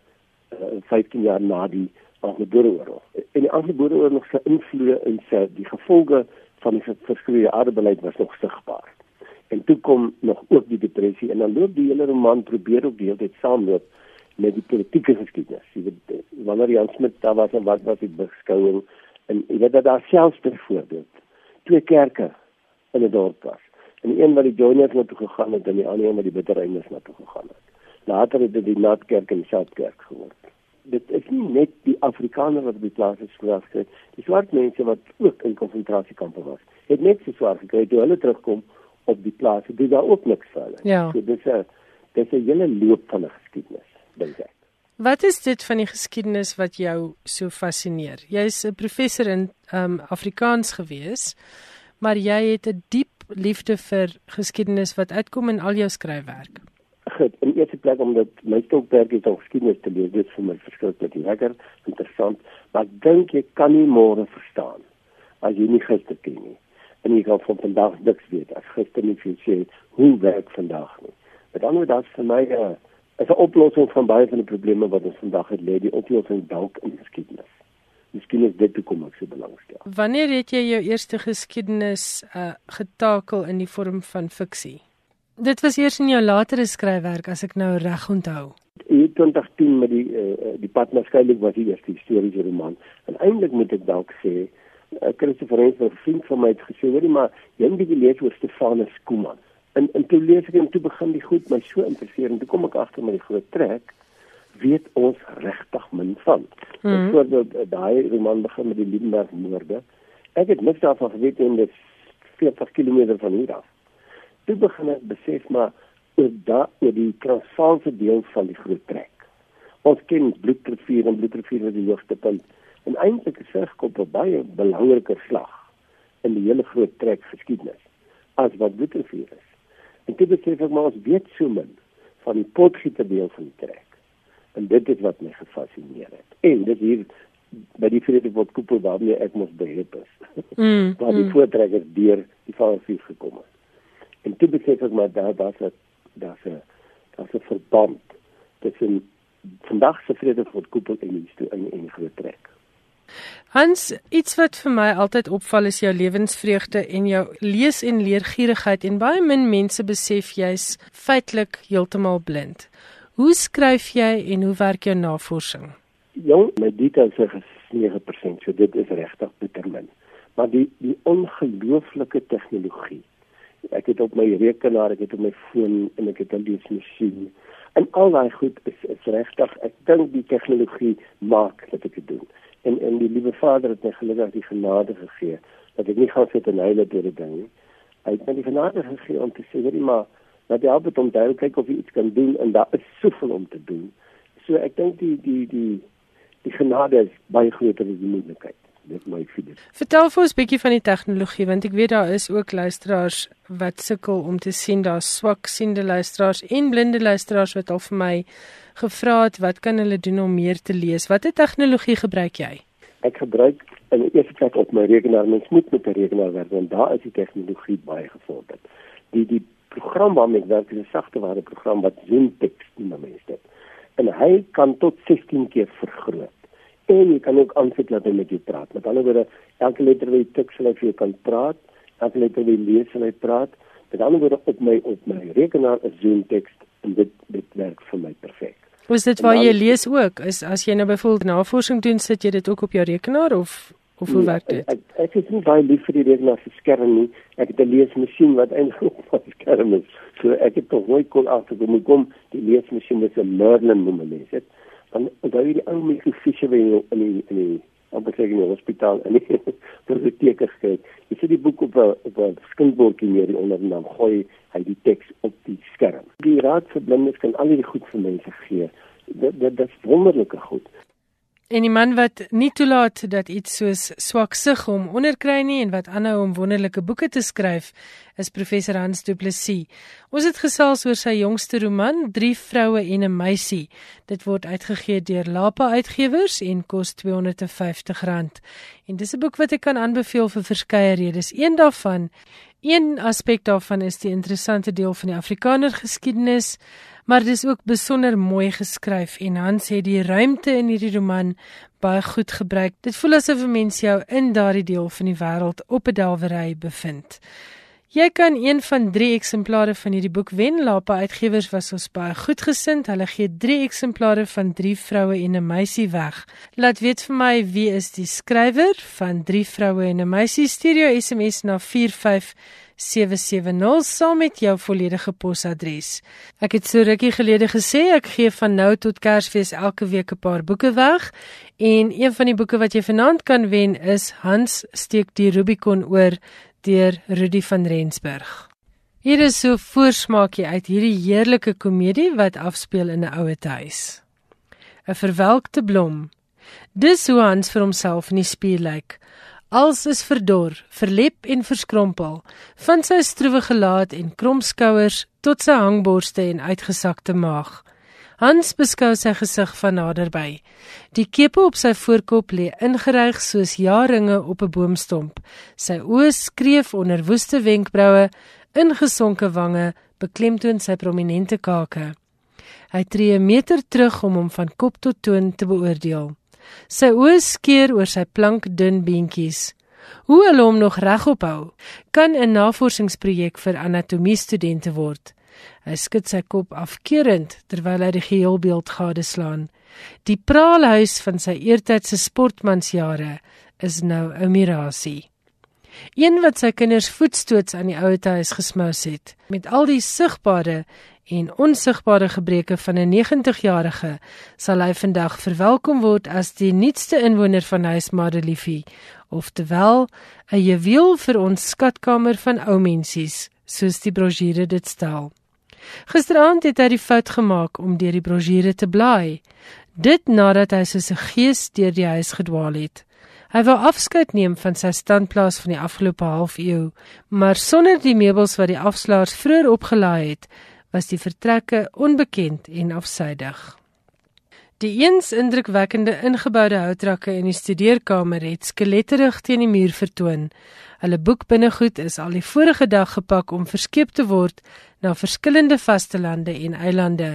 uh, 15 jaar na die Anglo-Boereoorlog. En die Anglo-Boereoorlog se invloede en sy die gevolge van die verskroeide aardbeleid was nog sigbaar. En toe kom nog ook die depressie en dan loop die hele roman probeer ook die hele tyd saamloop met die politieke geskiedenis. Jy weet eh, wanneer Jan Smit daar was en wat was die beskouing en jy weet dat daar selfs byvoorbeeld twee kerke in 'n dorp was. En een wat die Joiners na toe gegaan het en die ander een wat die Bitterreines na toe gegaan het. Later het dit die Naatkerk en die Soutkerk geword. Dit is nie net die Afrikaners wat op die plaas is geskryf, die swart mense wat ook in konsentrasiekampe was. Het net so swaar gekry toe hulle terugkom op die plaas. Dit is daar ook niks vir hulle. Ja. So dis 'n dis 'n hele loop van 'n geskiedenis dink ek. Wat is dit van die geskiedenis wat jou so fascineer? Jy's 'n professor in um Afrikaans gewees, maar jy het 'n diep liefde vir geskiedenis wat uitkom in al jou skryfwerk. Goed, in eerste plek omdat my stokwerk is om geskiedenis te leer, dit is vir my verskriklik lekker, interessant, maar ek dink jy kan nie môre verstaan as jy nie gister ken nie. En jy gaan van vandag niks weet as gister nie vir sê hoe werk vandag nie. Met ander woorde, dit vir my 'n uh, is 'n oplossing van baie van die probleme wat ons vandag het lê, die oplossing dalk in geskiedenis. Miskien is dit hoekom ek so belangstel. Wanneer het jy jou eerste geskiedenis uh, getakel in die vorm van fiksie? Dit was eers in jou latere skryfwerk as ek nou reg onthou. In 2010 met die uh, die pad na skielik was die eerste historiese roman. En eintlik moet ek dalk sê, uh, Christopher Hens, 'n vriend van my het gesê, hoorie maar, jy moet die lees oor Stefanus Kuman en en toe lees ek en toe begin die goed my so interesseer en toe kom ek agter met die groot trek weet ons regtig min van. Mm -hmm. Voordat daai roman begin met die Liebenberg moorde, ek het niks daarvan geweet en dit 40 km van hier af. Toe begin ek besef maar oor daai oor die Transvaalse deel van die groot trek. Ons ken Bloedrivier en Bloedrivier is die hoogste punt en eintlik is dit kom 'n baie belangriker slag in die hele groot trek geskiedenis as wat Bloedrivier is. En dit beteken ek maar ons weet so min van die potgieter deel van die trek. En dit is wat my gefassineer het. En dit hier by die vrede wat koepel waarmee ek mos behep is. Mm, waar die mm. voortrekkers deur die vaalfies gekom het. En dit beteken ek maar daar daar's 'n daar's 'n daar's 'n verband tussen vandag se vrede wat koepel en die in in groot trek. Hans, iets wat vir my altyd opval is jou lewensvreugde en jou lees en leergierigheid en baie min mense besef jy's feitelik heeltemal blind. Hoe skryf jy en hoe werk jou navorsing? Jong, my detail sê 9%, so dit is regtig bitter min. maar die die ongelooflike tegnologie. Ek het op my rekenaar, ek het op my foon en ek het 'n leesmasjien. En al daai goed is is regtig, ek dink die tegnologie maak dat ek dit doen. En en die liewe Vader het my gelukkig die genade gegee dat ek nie gaan sit en huil oor dit ding nie. Hy het my die genade gegee om te sê, jy maar, dat jy altyd om te kyk of jy iets kan doen en daar is soveel om te doen. So ek dink die die die die genade is baie groter as die moontlikheid. Dit my fees. Vertel vir ons 'n bietjie van die tegnologie want ek weet daar is ook luisteraars wat sukkel om te sien daar swak siende luisteraars en blinde luisteraars wat al vir my gevra het wat kan hulle doen om meer te lees? Watter tegnologie gebruik jy? Ek gebruik in die eerste plek op my rekenaar. Mens moet met 'n rekenaar werk want daar is die tegnologie baie gevorderd. Die die program waarmee ek werk is 'n sagteware program wat ZoomText noem mense dit en hy kan tot 16 keer vergroot. En jy kan ook aansit dat hy met jou praat. Met ander woorde, elke letter wat jy tik sal hy vir jou kan praat. Elke letter wat jy lees sal hy praat. Met ander woorde op my op my rekenaar is Zoom teks en dit dit werk vir my perfek. Was dit waar jy lees ook? Is as jy nou byvoorbeeld navorsing doen, sit jy dit ook op jou rekenaar of of hoe werk dit? Ek ek is nie baie lief vir die rekenaar se skerm nie. Ek het 'n leesmasjien wat eintlik op my skerm is. So ek het tog nooit kon agterkom hoe kom die leesmasjien met 'n Merlin noem dit. Dan onthou jy die ou mikrofische wat jy in die in die opgeseg in die hospitaal en die biblioteke gekry. Jy sit die boek op 'n op 'n skinkbordjie neer onder dan gooi hy die teks op die skerm. Die raad vir blindes kan al hierdie goed vir mense gee. Dit dit is wonderlike goed. En die man wat nie toelaat dat iets soos swak sig hom onderkry nie en wat aanhou om wonderlike boeke te skryf, is professor Hans Du Plessis. Ons het gesels oor sy jongste roman, Drie vroue en 'n meisie. Dit word uitgegee deur Lapa Uitgewers en kos R250. En dis 'n boek wat ek kan aanbeveel vir verskeie redes. Een daarvan, een aspek daarvan is die interessante deel van die Afrikaner geskiedenis maar dis ook besonder mooi geskryf en Hans het die ruimte in hierdie roman baie goed gebruik. Dit voel asof 'n mens jou in daardie deel van die wêreld op 'n delwery bevind. Jy kan een van 3 eksemplare van hierdie boek wen. Lapa Uitgewers was ons baie goedgesind. Hulle gee 3 eksemplare van 3 vroue en 'n meisie weg. Laat weet vir my wie is die skrywer van 3 vroue en 'n meisie. Stuur jou SMS na 45 770 saam met jou volledige posadres. Ek het so rukkie gelede gesê ek gee van nou tot Kersfees elke week 'n paar boeke weg en een van die boeke wat jy vanaand kan wen is Hans steek die Rubicon oor deur Rudy van Rensburg. Hier is so voorsmaakie uit hierdie heerlike komedie wat afspeel in 'n ouete huis. 'n Verwelkte blom. Dis hoe Hans vir homself in die spieël lyk. Als is verdor, verlep en verskrompel, van sy stroewe gelaat en krom skouers tot sy hangborste en uitgesakte maag. Hans beskou sy gesig van naderby. Die kepe op sy voorkop lê ingeryg soos jaringe op 'n boomstomp. Sy oë skreef onder woeste wenkbroue, ingesonke wange beklemtoon sy prominente kake. Hy tree 'n meter terug om hom van kop tot toon te beoordeel. Sy oë skeer oor sy plank dun beentjies. Hoe hulle hom nog regop hou, kan 'n navorsingsprojek vir anatomie studente word. Hy skud sy kop afkeurend terwyl hy die geheelbeeld gadeslaan. Die praalhuis van sy eertydse sportmansjare is nou 'n mirasie. Een wat sy kinders voetstoots aan die ouete huis gesmous het, met al die sigbare en onsigbare gebreke van 'n 90-jarige sal hy vandag verwelkom word as die nuutste inwoner van huis Madeliefie, oftewel 'n juweel vir ons skatkamer van ou mensies, soos die brosjure dit stel. Gisteraand het hy die fout gemaak om deur die brosjure te blaai, dit nadat hy soos 'n gees deur die huis gedwaal het. Hy wou afskeid neem van sy standplaas van die afgelope halfuur, maar sonder die meubels wat die afslaers vroeër opgelaai het, was die vertrekke onbekend en afsydig. Die eens indrukwekkende ingeboude houtrakke in die studeerkamer het skeletterig teen die muur vertoon. Hulle boek binnegoed is al die vorige dag gepak om verskeep te word na verskillende vastelande en eilande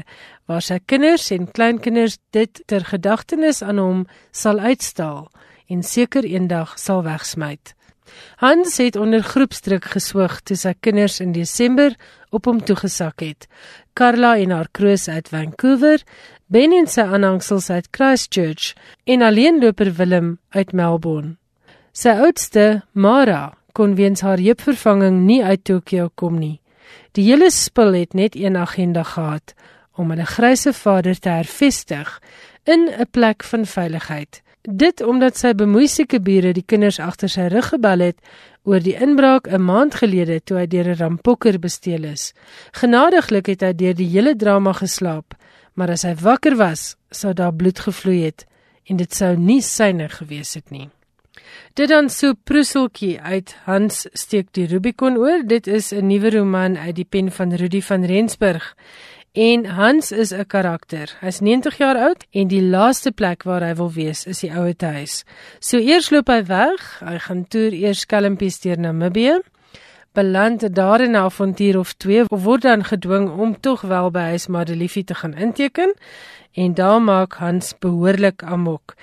waar sy kinders en kleinkinders dit ter gedagtenis aan hom sal uitstal en seker eendag sal wegsmyt. Hans het onder groepsdruk geswoeg toe sy kinders in Desember op hom toegesak het. Carla en haar kroos uit Vancouver, Ben en sy aanhangsels uit Christchurch en alleenloper Willem uit Melbourne. Sy oudste, Mara, kon weens haar heupvervanging nie uit Tokio kom nie. Die hele spul het net een agenda gehad om hulle grysse vader te hervestig in 'n plek van veiligheid. Dit omdat sy bemoeisieke bure die kinders agter sy rug gebel het oor die inbraak 'n maand gelede toe hy deur 'n rampokker besteel is. Genadiglik het hy deur die hele drama geslaap, maar as hy wakker was, sou daar bloed gevloei het en dit sou nie syne gewees het nie. Dit dan so Prusseltjie uit Hans steek die Rubicon oor. Dit is 'n nuwe roman uit die pen van Rudi van Rensburg. En Hans is 'n karakter. Hy's 90 jaar oud en die laaste plek waar hy wil wees is die ouete huis. So eers loop hy weg. Hy gaan toer eers skelmpies deur Namibië. Beland daar in 'n avontuur of twee of word dan gedwing om tog wel by huis Madeliefie te gaan inteken en daar maak Hans behoorlik amok.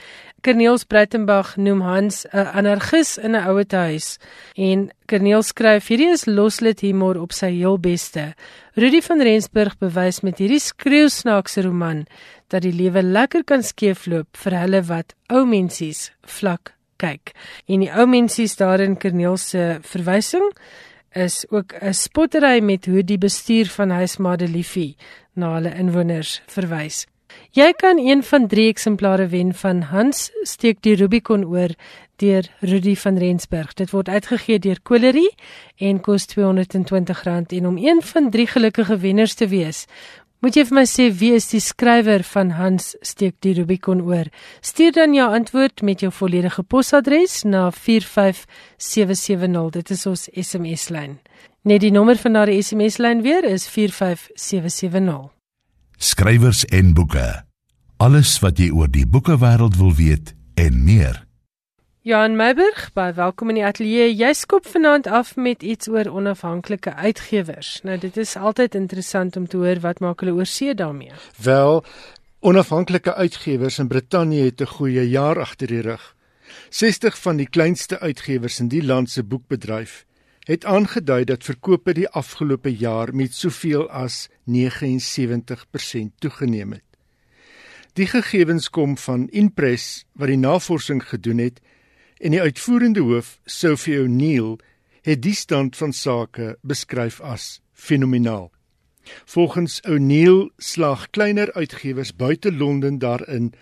Corneels Breitenberg noem Hans 'n anargis in 'n ouete huis en Corneel skryf hierdie is loslid humor op sy heel beste. Rudy van Rensburg bewys met hierdie skreeusnaakse roman dat die lewe lekker kan skeefloop vir hulle wat ou mensies vlak kyk. En die ou mensies daarin Corneel se verwysing is ook 'n spottery met hoe die bestuur van Huis Madeliefie na hulle inwoners verwys. Jy kan een van 3 eksemplare wen van Hans steek die Rubicon oor deur Rudy van Rensburg. Dit word uitgegee deur Colerie en kos R220 en om een van 3 gelukkige wenners te wees, moet jy vir my sê wie is die skrywer van Hans steek die Rubicon oor. Stuur dan jou antwoord met jou volledige posadres na 45770. Dit is ons SMS-lyn. Net die nommer van daardie SMS-lyn weer is 45770 skrywers en boeke. Alles wat jy oor die boekewêreld wil weet en meer. Johan Meiburg, baie welkom in die ateljee. Jy skop vanaand af met iets oor onafhanklike uitgewers. Nou dit is altyd interessant om te hoor wat maak hulle oor see daarmee. Wel, onafhanklike uitgewers in Brittanje het 'n goeie jaar agter die rug. 60 van die kleinste uitgewers in die land se boekbedryf het aangedui dat verkope die afgelope jaar met soveel as 79% toegeneem het. Die gegevens kom van Impress wat die navorsing gedoen het en die uitvoerende hoof, Sophie O'Neill, het die stand van sake beskryf as fenomenaal. Volgens O'Neill slag kleiner uitgewers buite Londen daarin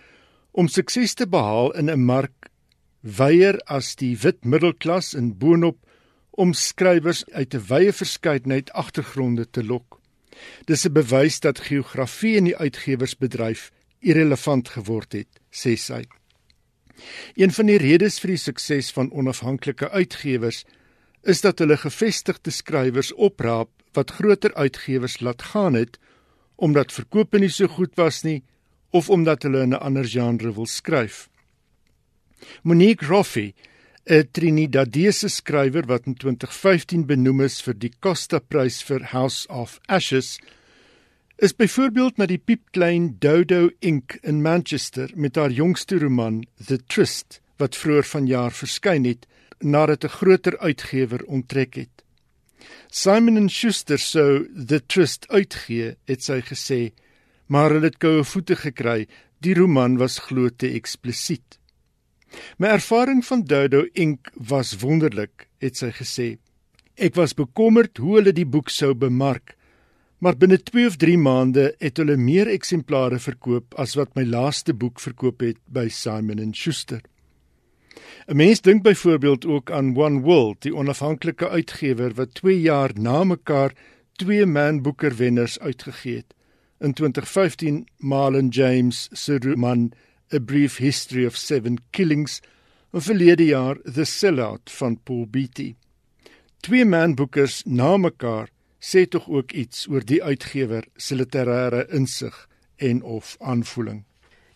om sukses te behaal in 'n mark weier as die wit middelklas in boonop om skrywers uit 'n wye verskeidenheid agtergronde te lok. Dis 'n bewys dat geografie in die uitgewersbedryf irrelevant geword het, sê sy. Een van die redes vir die sukses van onafhanklike uitgewers is dat hulle gevestigde skrywers opraap wat groter uitgewers laat gaan het omdat verkope nie so goed was nie of omdat hulle in 'n ander genre wil skryf. Monique Roffey 'n Trinidadese skrywer wat in 2015 benoem is vir die Costa Prys vir House of Ashes, is byvoorbeeld na die piepklein Dodo Ink in Manchester met haar jongste roman The Trist wat vroeër vanjaar verskyn het nadat 'n groter uitgewer onttrek het. Simon Schuster sou The Trist uitgee, het sy gesê, maar hulle het koue voete gekry. Die roman was glo te eksplisiet. My ervaring van Dodo Ink was wonderlik, het sy gesê. Ek was bekommerd hoe hulle die boek sou bemark, maar binne 2 of 3 maande het hulle meer eksemplare verkoop as wat my laaste boek verkoop het by Simon & Schuster. 'n Mens dink byvoorbeeld ook aan One World, die onafhanklike uitgewer wat 2 jaar na mekaar twee Man Booker wenners uitgegee het. In 2015 Marlon James se roman A Brief History of Seven Killings, en verlede jaar The Sellout van Paul Beatty. Twee manboekers na mekaar sê tog ook iets oor die uitgewer se literêre insig en of aanvoeling.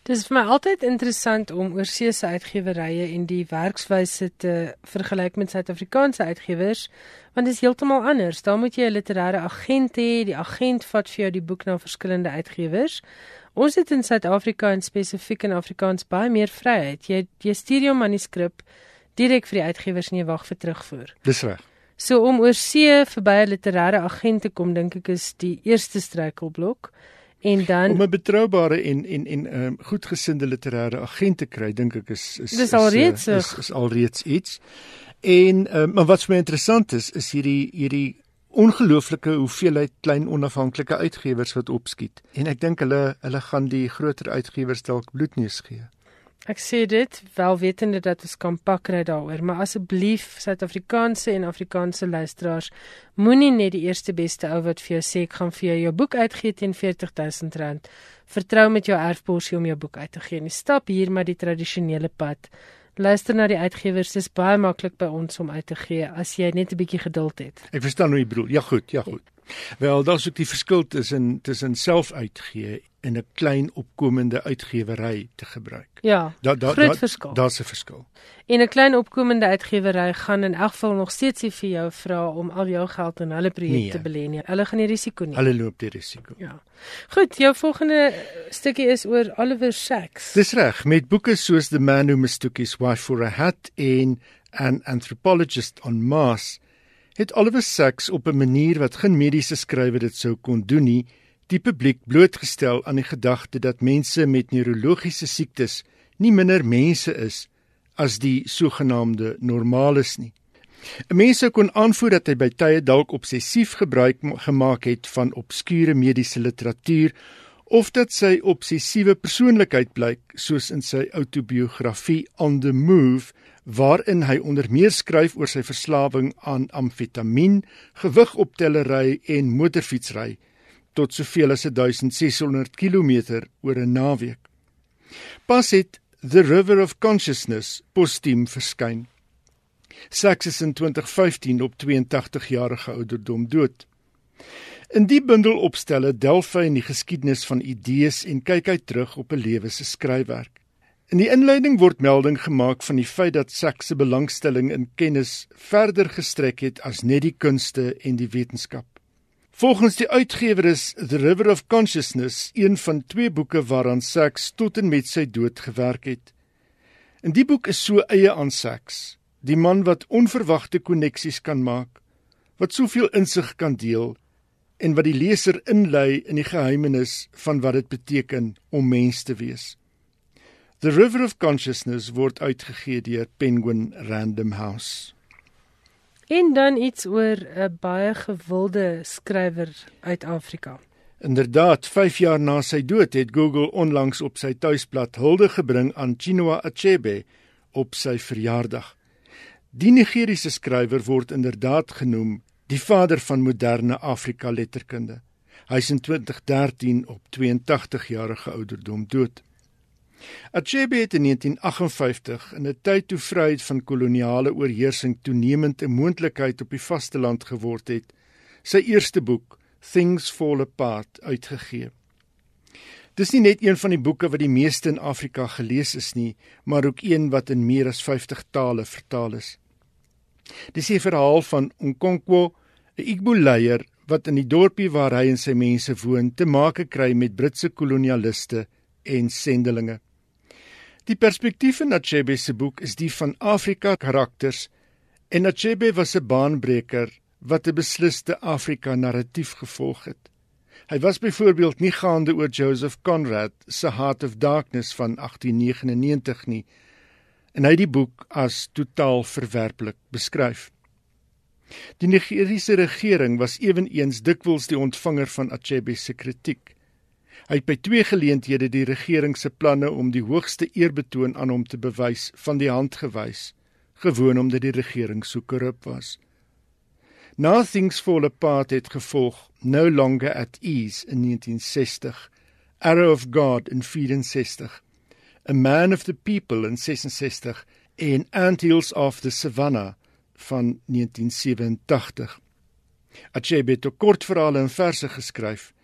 Dit is vir my altyd interessant om oorseese uitgewerye en die werkswyse te vergelyk met Suid-Afrikaanse uitgewers, want dit is heeltemal anders. Daar moet jy 'n literêre agent hê, die agent vat vir jou die boek na verskillende uitgewers. Ons het in Suid-Afrika en spesifiek in Afrikaans baie meer vryheid. Jy jy stuur jou manuskrip direk vir die uitgewers en jy wag vir terugvoer. Dis reg. So om oorsee verby 'n literêre agent te kom, dink ek is die eerste struikelblok. En dan om 'n betroubare en en en 'n um, ehm, goedgesinde literêre agent te kry, dink ek is is Dis alreeds is, is, is alreeds iets. En uh, maar wat vir my interessant is, is hierdie hierdie ongelooflike hoeveelheid klein onafhanklike uitgewers wat opskiet. En ek dink hulle hulle gaan die groter uitgewers dalk bloedneus gee. Ek sê dit wel wetende dat ons kan pakry daaroor, maar asseblief Suid-Afrikaanse en Afrikaanse luisteraars, moenie net die eerste beste ou wat vir jou sê ek gaan vir jou jou boek uitgee teen R40000. Vertrou met jou erfborsie om jou boek uit te gee. Nie stap hier maar die tradisionele pad. Luister na die uitgewers, dis baie maklik by ons om uit te gee as jy net 'n bietjie geduld het. Ek verstaan hoe jy bedoel. Ja goed, ja goed. Wel, daar's ook die verskil tussen tussen self uitgee en 'n klein opkomende uitgewery te gebruik. Ja. Daar daar daar daar's 'n verskil. En 'n klein opkomende uitgewery gaan in elk geval nog steeds nie vir jou vra om al jou geld in hulle projek nee. te belê nie. Hulle gaan die risiko neem. Hulle loop die risiko. Ja. Goed, jou volgende stukkie is oor Oliver Sacks. Dis reg, met boeke soos The Man Who Mistook His Wife for a Hat en An Anthropologist on Mars het Oliver Sacks op 'n manier wat geen mediese skrywer dit sou kon doen nie, die publiek blootgestel aan die gedagte dat mense met neurologiese siektes nie minder mense is as die sogenaamde normales nie. 'n Mens sou kon aanvoer dat hy by tye dalk obsessief gebruik gemaak het van obskure mediese literatuur of dat sy obsessiewe persoonlikheid blyk soos in sy outobiografie On the Move waarin hy onder meer skryf oor sy verslawing aan amfetamien, gewigoptellery en motorfietsry tot soveel as 1600 km oor 'n naweek. Pas het The River of Consciousness postuum verskyn. Sachs is in 2015 op 82 jarige ouderdom dood. In die bundel opstelle delf hy in die geskiedenis van idees en kyk hy terug op 'n lewe se skryfwerk. In die inleiding word melding gemaak van die feit dat Sachs se belangstelling in kennis verder gestrek het as net die kunste en die wetenskap. Volgens die uitgewer is The River of Consciousness een van twee boeke waaraan Sachs tot en met sy dood gewerk het. In die boek is so eie aan Sachs, die man wat onverwagte koneksies kan maak, wat soveel insig kan deel en wat die leser inlei in die geheimenis van wat dit beteken om mens te wees. The River of Consciousness word uitgegee deur Penguin Random House. En dan iets oor 'n baie gewilde skrywer uit Afrika. Inderdaad, 5 jaar na sy dood het Google onlangs op sy tuisblad hulde gebring aan Chinua Achebe op sy verjaardag. Die Nigeriese skrywer word inderdaad genoem die vader van moderne Afrika letterkunde. Hy is in 2013 op 82 jarige ouderdom dood. Achebe het in 1958 in 'n tyd toe vryheid van koloniale oorheersing toenemend 'n moontlikheid op die vasteland geword het, sy eerste boek, Things Fall Apart, uitgegee. Dis nie net een van die boeke wat die meeste in Afrika gelees is nie, maar ook een wat in meer as 50 tale vertaal is. Dis 'n verhaal van Nkonkwo, 'n Igbo leier wat in die dorpie waar hy en sy mense woon, te make kry met Britse kolonialiste en sendelinge. Die perspektief in Achebe se boek is die van Afrika karakters en Achebe was 'n baanbreker wat 'n besliste Afrika narratief gevolg het. Hy was byvoorbeeld nie gaande oor Joseph Conrad se Heart of Darkness van 1899 nie en hy het die boek as totaal verwerplik beskryf. Die Nigeriese regering was ewenigs dikwels die ontvanger van Achebe se kritiek. Hy het by twee geleenthede die regering se planne om die hoogste eerbetoon aan hom te bewys van die hand gewys, gewoon omdat die regering so korrup was. Nothing's fall apart het gevolg no longer at ease in 1960, Arrow of God in 64, A Man of the People in 66 en Antilles of the Savannah van 1987. Achebe het kortverhale en verse geskryf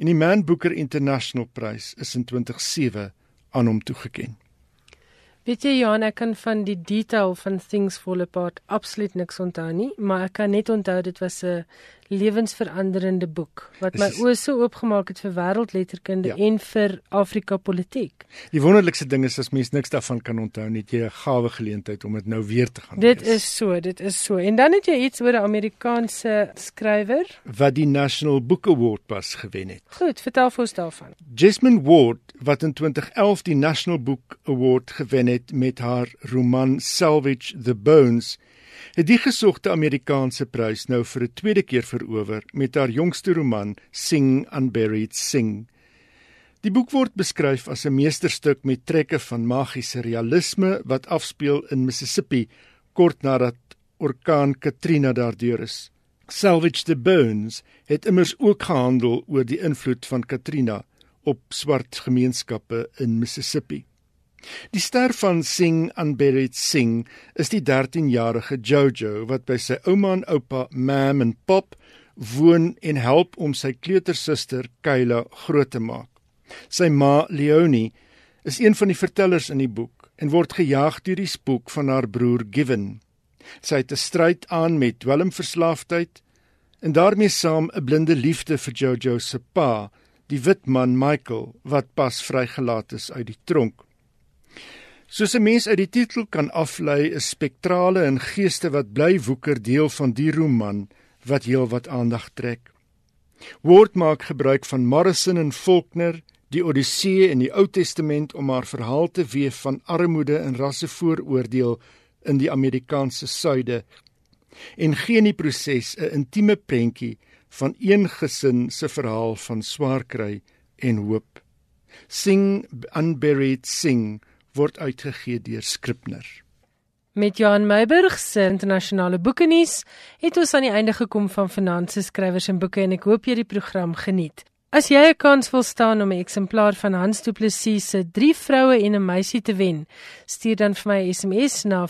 en die Man Booker International Prys is in 2007 aan hom toegekend. Weet jy Johan, ek kan van die detail van Things Fall Apart absoluut niks onthou nie, maar ek kan net onthou dit was 'n lewensveranderende boek wat my oë so oopgemaak het vir wêreldletterkunde ja. en vir Afrika politiek. Die wonderlikste ding is as mens niks daarvan kan onthou nie, jy 'n gawe geleentheid om dit nou weer te gaan Dit lees. is so, dit is so. En dan het jy iets oor 'n Amerikaanse skrywer wat die National Book Award pas gewen het. Goed, vertel vir ons daarvan. Jasmine Ward wat in 2011 die National Book Award gewen het met haar roman Salvage the Bones het die gesogte Amerikaanse prys nou vir 'n tweede keer verower met haar jongste roman Sing Unburied Sing. Die boek word beskryf as 'n meesterstuk met trekke van magiese realisme wat afspeel in Mississippi kort nadat orkaan Katrina daardeur is. Salvage the Bones het immers ook gehandel oor die invloed van Katrina op swart gemeenskappe in Mississippi. Die ster van Sing Unburied Sing is die 13-jarige Jojo wat by sy ouma en oupa Mam en Pop woon en help om sy kleutersuster Kayla groot te maak. Sy ma Leonie is een van die vertellers in die boek en word gejaag deur die spook van haar broer Given. Sy het 'n stryd aan met dwelmverslaafdheid en daarmee saam 'n blinde liefde vir Jojo se pa, die wit man Michael wat pas vrygelaat is uit die tronk. Soos 'n mens uit die titel kan aflei, is spektrale en geeste wat bly woeker deel van die roman wat heelwat aandag trek. Word maak gebruik van Morrison en Faulkner, die Odyssee in die Ou Testament om haar verhaal te weef van armoede en rassevooroordeel in die Amerikaanse suide en gee in die proses 'n intieme prentjie van een gesin se verhaal van swaar kry en hoop. Sing unburied sing word uitgegee deur Scribner. Met Johan Meiburg se internasionale boekenuus het ons aan die einde gekom van Finansies skrywers en boeke en ek hoop jy die program geniet. As jy 'n kans wil staan om 'n eksemplaar van Hans Du Plessis se 3 vroue en 'n meisie te wen, stuur dan vir my 'n SMS na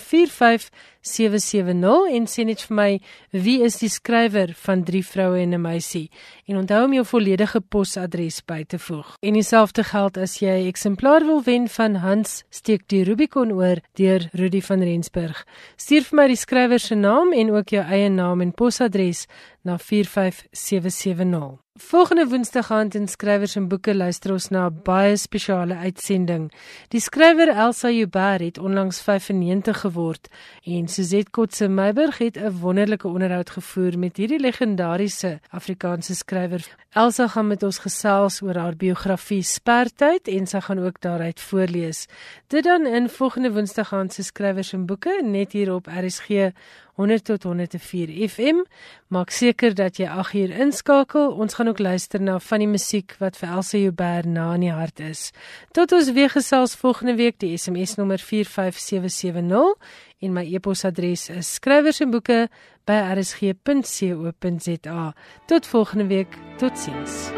45770 en sê net vir my wie is die skrywer van 3 vroue en 'n meisie en onthou om jou volledige posadres by te voeg. En dieselfde geld as jy 'n eksemplaar wil wen van Hans steek die Rubicon oor deur Rudy van Rensburg. Stuur vir my die skrywer se naam en ook jou eie naam en posadres na 45770. Volgende Woensdag aand in skrywers en boeke luister ons na 'n baie spesiale uitsending. Die skrywer Elsa Joubert het onlangs 95 geword en Suzette Kotse Meiburg het 'n wonderlike onderhoud gevoer met hierdie legendariese Afrikaanse skrywer. Elsa gaan met ons gesels oor haar biografie Spertyd en sy gaan ook daaruit voorlees. Dit dan in volgende Woensdag aand se skrywers en boeke net hier op RSG 100 tot 104 FM. Maak seker dat jy 8 uur inskakel. Ons gaan ook luister na van die musiek wat vir Elsa Joubert na in die hart is. Tot ons weer gesels volgende week. Die SMS nommer 45770 en my e-posadres is skrywersenboeke@rsg.co.za. Tot volgende week. Totsiens.